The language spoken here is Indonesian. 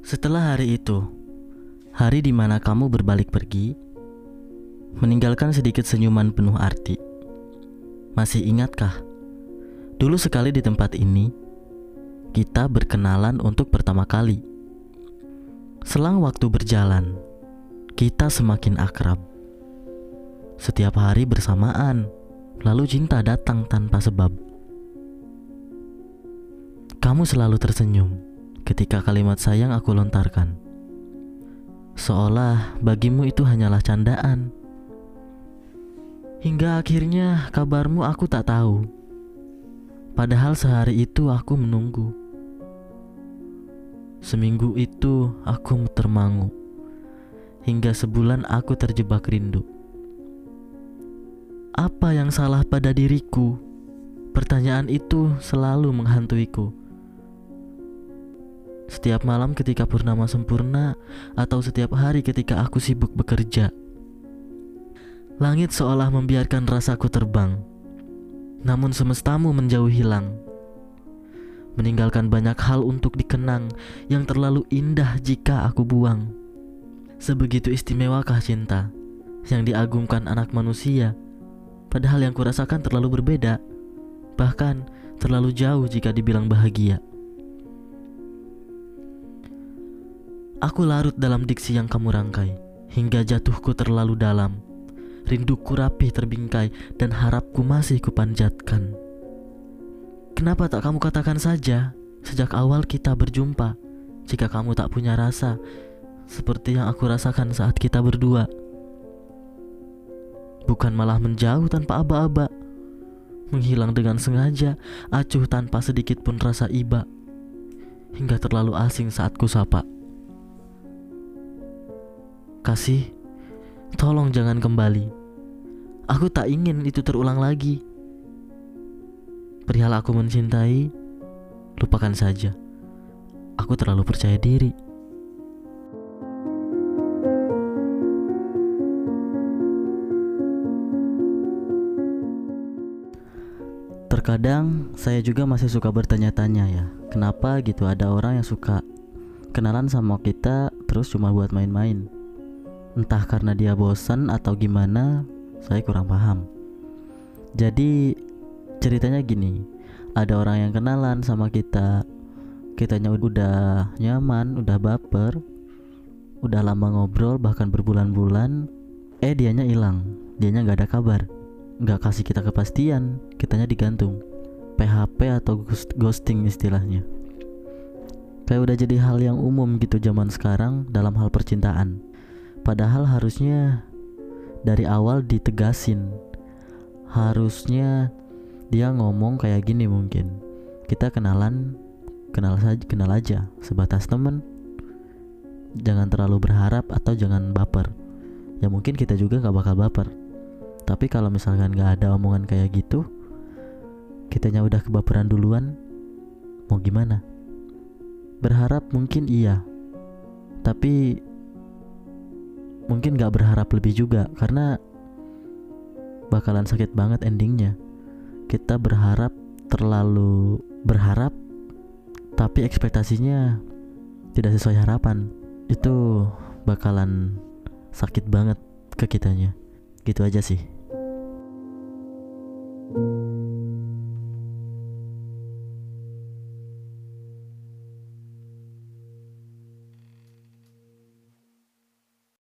Setelah hari itu, hari di mana kamu berbalik pergi, meninggalkan sedikit senyuman penuh arti. Masih ingatkah? Dulu sekali di tempat ini, kita berkenalan untuk pertama kali. Selang waktu berjalan, kita semakin akrab. Setiap hari bersamaan, lalu cinta datang tanpa sebab. Kamu selalu tersenyum ketika kalimat sayang aku lontarkan. Seolah bagimu itu hanyalah candaan. Hingga akhirnya kabarmu aku tak tahu. Padahal sehari itu aku menunggu. Seminggu itu aku termangu. Hingga sebulan aku terjebak rindu. Apa yang salah pada diriku? Pertanyaan itu selalu menghantuiku. Setiap malam ketika purnama sempurna atau setiap hari ketika aku sibuk bekerja. Langit seolah membiarkan rasaku terbang. Namun semestamu menjauh hilang. Meninggalkan banyak hal untuk dikenang yang terlalu indah jika aku buang. Sebegitu istimewakah cinta yang diagungkan anak manusia, padahal yang kurasakan terlalu berbeda, bahkan terlalu jauh jika dibilang bahagia. Aku larut dalam diksi yang kamu rangkai Hingga jatuhku terlalu dalam. Rinduku rapih terbingkai Dan harapku masih kupanjatkan. Kenapa tak kamu katakan saja Sejak awal kita berjumpa Jika kamu tak punya rasa Seperti yang aku rasakan saat kita berdua? Bukan malah menjauh tanpa aba-aba Menghilang dengan sengaja Acuh tanpa sedikit pun rasa iba Hingga terlalu asing saat ku sapa Kasih, tolong jangan kembali. Aku tak ingin itu terulang lagi. Perihal aku mencintai, lupakan saja. Aku terlalu percaya diri. Terkadang saya juga masih suka bertanya-tanya ya, kenapa gitu ada orang yang suka kenalan sama kita terus cuma buat main-main. Entah karena dia bosan atau gimana, saya kurang paham. Jadi ceritanya gini, ada orang yang kenalan sama kita, kitanya udah nyaman, udah baper, udah lama ngobrol bahkan berbulan-bulan, eh dianya hilang, dianya nggak ada kabar, nggak kasih kita kepastian, kitanya digantung, PHP atau ghosting istilahnya. Kayak udah jadi hal yang umum gitu zaman sekarang dalam hal percintaan Padahal harusnya dari awal ditegasin. Harusnya dia ngomong kayak gini mungkin. Kita kenalan, kenal saja, kenal aja sebatas temen. Jangan terlalu berharap atau jangan baper. Ya mungkin kita juga nggak bakal baper. Tapi kalau misalkan nggak ada omongan kayak gitu, kitanya udah kebaperan duluan, mau gimana? Berharap mungkin iya, tapi mungkin gak berharap lebih juga karena bakalan sakit banget endingnya. Kita berharap terlalu berharap tapi ekspektasinya tidak sesuai harapan. Itu bakalan sakit banget ke kitanya. Gitu aja sih